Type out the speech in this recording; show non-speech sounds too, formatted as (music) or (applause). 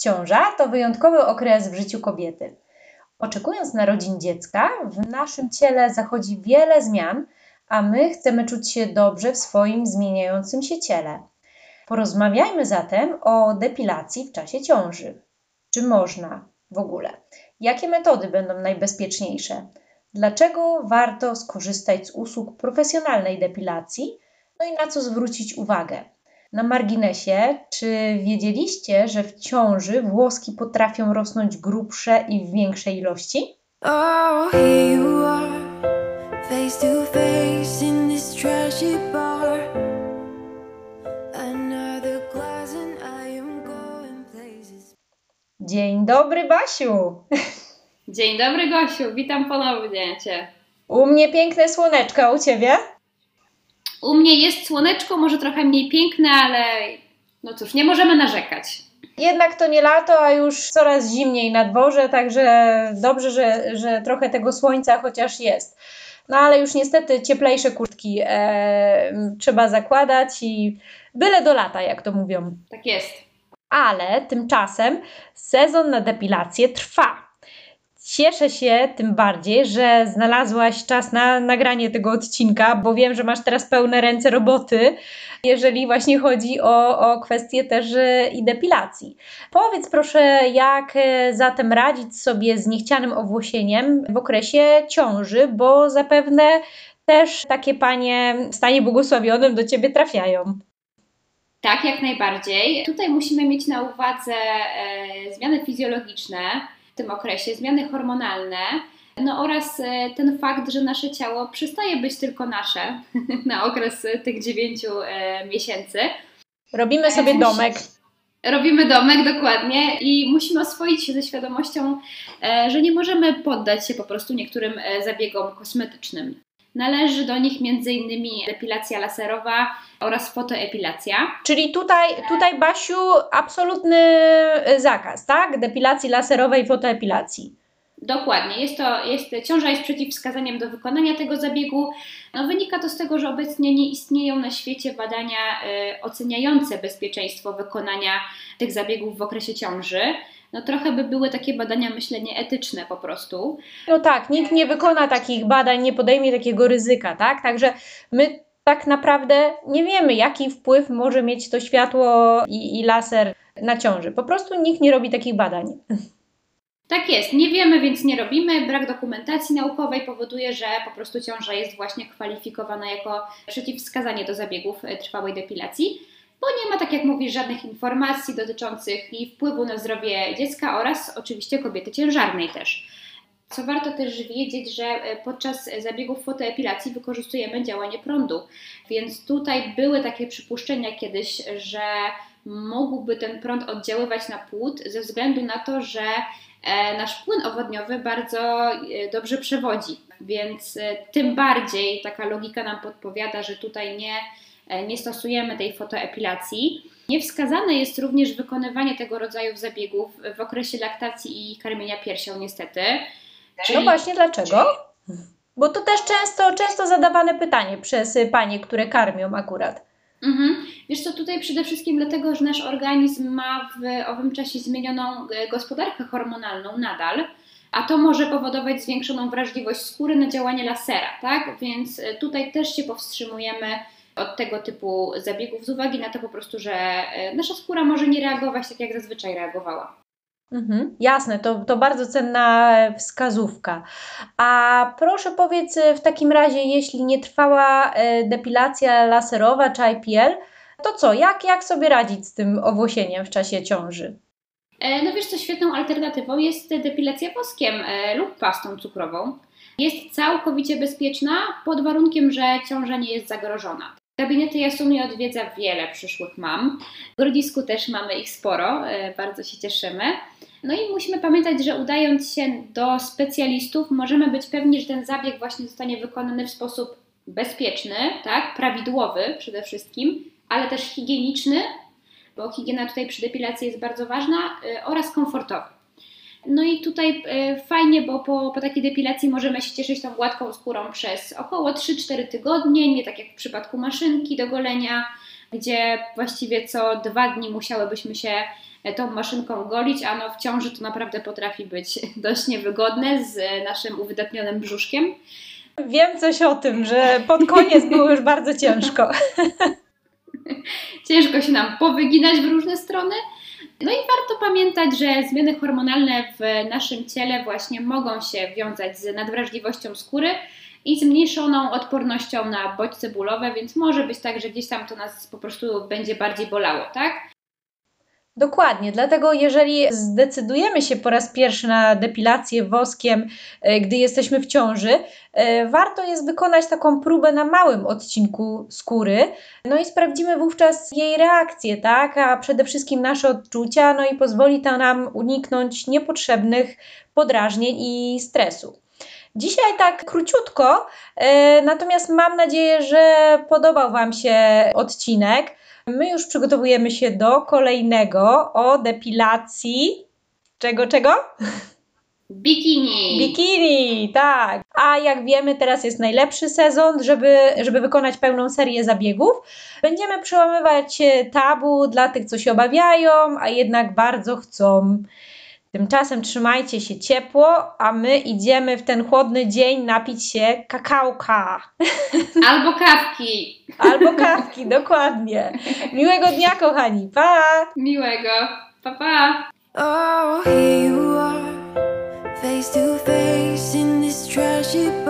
Ciąża to wyjątkowy okres w życiu kobiety. Oczekując narodzin dziecka, w naszym ciele zachodzi wiele zmian, a my chcemy czuć się dobrze w swoim zmieniającym się ciele. Porozmawiajmy zatem o depilacji w czasie ciąży. Czy można w ogóle? Jakie metody będą najbezpieczniejsze? Dlaczego warto skorzystać z usług profesjonalnej depilacji? No i na co zwrócić uwagę? Na marginesie, czy wiedzieliście, że w ciąży włoski potrafią rosnąć grubsze i w większej ilości? Oh, here you are, face to face in this trashy bar. Another glass and I am going places. Dzień dobry, Basiu! Dzień dobry, Gosiu, witam ponownie Cię. U mnie piękne słoneczko, u Ciebie? U mnie jest słoneczko, może trochę mniej piękne, ale no cóż, nie możemy narzekać. Jednak to nie lato, a już coraz zimniej na dworze, także dobrze, że, że trochę tego słońca chociaż jest. No ale już niestety cieplejsze kurtki e, trzeba zakładać i byle do lata, jak to mówią. Tak jest. Ale tymczasem sezon na depilację trwa. Cieszę się tym bardziej, że znalazłaś czas na nagranie tego odcinka, bo wiem, że masz teraz pełne ręce roboty, jeżeli właśnie chodzi o, o kwestie też e, i depilacji. Powiedz proszę, jak e, zatem radzić sobie z niechcianym owłosieniem w okresie ciąży, bo zapewne też takie panie w stanie błogosławionym do ciebie trafiają. Tak, jak najbardziej. Tutaj musimy mieć na uwadze e, zmiany fizjologiczne tym okresie, zmiany hormonalne, no oraz e, ten fakt, że nasze ciało przestaje być tylko nasze (laughs) na okres tych dziewięciu e, miesięcy. Robimy sobie domek. Robimy domek, dokładnie, i musimy oswoić się ze świadomością, e, że nie możemy poddać się po prostu niektórym zabiegom kosmetycznym. Należy do nich m.in. depilacja laserowa oraz fotoepilacja. Czyli tutaj, tutaj Basiu, absolutny zakaz, tak? Depilacji laserowej i fotoepilacji. Dokładnie. Jest to, jest, ciąża jest przeciwwskazaniem do wykonania tego zabiegu. No, wynika to z tego, że obecnie nie istnieją na świecie badania y, oceniające bezpieczeństwo wykonania tych zabiegów w okresie ciąży no trochę by były takie badania, myślę, nieetyczne po prostu. No tak, nikt nie wykona takich badań, nie podejmie takiego ryzyka, tak? Także my tak naprawdę nie wiemy, jaki wpływ może mieć to światło i, i laser na ciąży. Po prostu nikt nie robi takich badań. Tak jest, nie wiemy, więc nie robimy. Brak dokumentacji naukowej powoduje, że po prostu ciąża jest właśnie kwalifikowana jako przeciwwskazanie do zabiegów trwałej depilacji bo nie ma, tak jak mówisz, żadnych informacji dotyczących jej wpływu na zdrowie dziecka oraz oczywiście kobiety ciężarnej też. Co warto też wiedzieć, że e, podczas zabiegów fotoepilacji wykorzystujemy działanie prądu, więc tutaj były takie przypuszczenia kiedyś, że mógłby ten prąd oddziaływać na płód ze względu na to, że e, nasz płyn owodniowy bardzo e, dobrze przewodzi, więc tym bardziej taka logika nam podpowiada, że tutaj nie nie stosujemy tej fotoepilacji. Niewskazane jest również wykonywanie tego rodzaju zabiegów w okresie laktacji i karmienia piersią, niestety. Czyli... No właśnie, dlaczego? Bo to też często, często zadawane pytanie przez panie, które karmią akurat. Mhm. Wiesz co, tutaj przede wszystkim dlatego, że nasz organizm ma w owym czasie zmienioną e, gospodarkę hormonalną nadal, a to może powodować zwiększoną wrażliwość skóry na działanie lasera, tak? Więc e, tutaj też się powstrzymujemy od tego typu zabiegów z uwagi na to po prostu, że e, nasza skóra może nie reagować tak, jak zazwyczaj reagowała. Mhm, jasne, to, to bardzo cenna wskazówka. A proszę powiedz w takim razie, jeśli nie trwała e, depilacja laserowa czy IPL, to co, jak, jak sobie radzić z tym owłosieniem w czasie ciąży? E, no wiesz co, świetną alternatywą jest depilacja woskiem lub pastą cukrową. Jest całkowicie bezpieczna pod warunkiem, że ciąża nie jest zagrożona. Gabinety Jasumi odwiedza wiele przyszłych mam. W Grodzisku też mamy ich sporo, e, bardzo się cieszymy. No i musimy pamiętać, że udając się do specjalistów, możemy być pewni, że ten zabieg właśnie zostanie wykonany w sposób bezpieczny, tak, prawidłowy przede wszystkim, ale też higieniczny, bo higiena tutaj przy depilacji jest bardzo ważna, e, oraz komfortowy. No i tutaj e, fajnie, bo po, po takiej depilacji możemy się cieszyć tą gładką skórą przez około 3-4 tygodnie, nie tak jak w przypadku maszynki do golenia, gdzie właściwie co dwa dni musiałybyśmy się tą maszynką golić, a no w ciąży to naprawdę potrafi być (laughs) dość niewygodne z naszym uwydatnionym brzuszkiem. Wiem coś o tym, że pod koniec było już bardzo ciężko. (laughs) Ciężko się nam powyginać w różne strony. No i warto pamiętać, że zmiany hormonalne w naszym ciele właśnie mogą się wiązać z nadwrażliwością skóry i zmniejszoną odpornością na bodźce bólowe, więc może być tak, że gdzieś tam to nas po prostu będzie bardziej bolało, tak? Dokładnie, dlatego jeżeli zdecydujemy się po raz pierwszy na depilację woskiem, e, gdy jesteśmy w ciąży, e, warto jest wykonać taką próbę na małym odcinku skóry, no i sprawdzimy wówczas jej reakcję, tak, a przede wszystkim nasze odczucia, no i pozwoli to nam uniknąć niepotrzebnych podrażnień i stresu. Dzisiaj tak króciutko, e, natomiast mam nadzieję, że podobał Wam się odcinek. My już przygotowujemy się do kolejnego o depilacji. Czego, czego? Bikini. Bikini, tak. A jak wiemy, teraz jest najlepszy sezon, żeby, żeby wykonać pełną serię zabiegów. Będziemy przełamywać tabu dla tych, co się obawiają, a jednak bardzo chcą. Tymczasem trzymajcie się ciepło, a my idziemy w ten chłodny dzień napić się kakałka. (laughs) Albo kawki. Albo kawki, dokładnie. Miłego dnia, kochani. Pa! Miłego. Pa, pa. Oh, here you are, face to face in this trashy bar.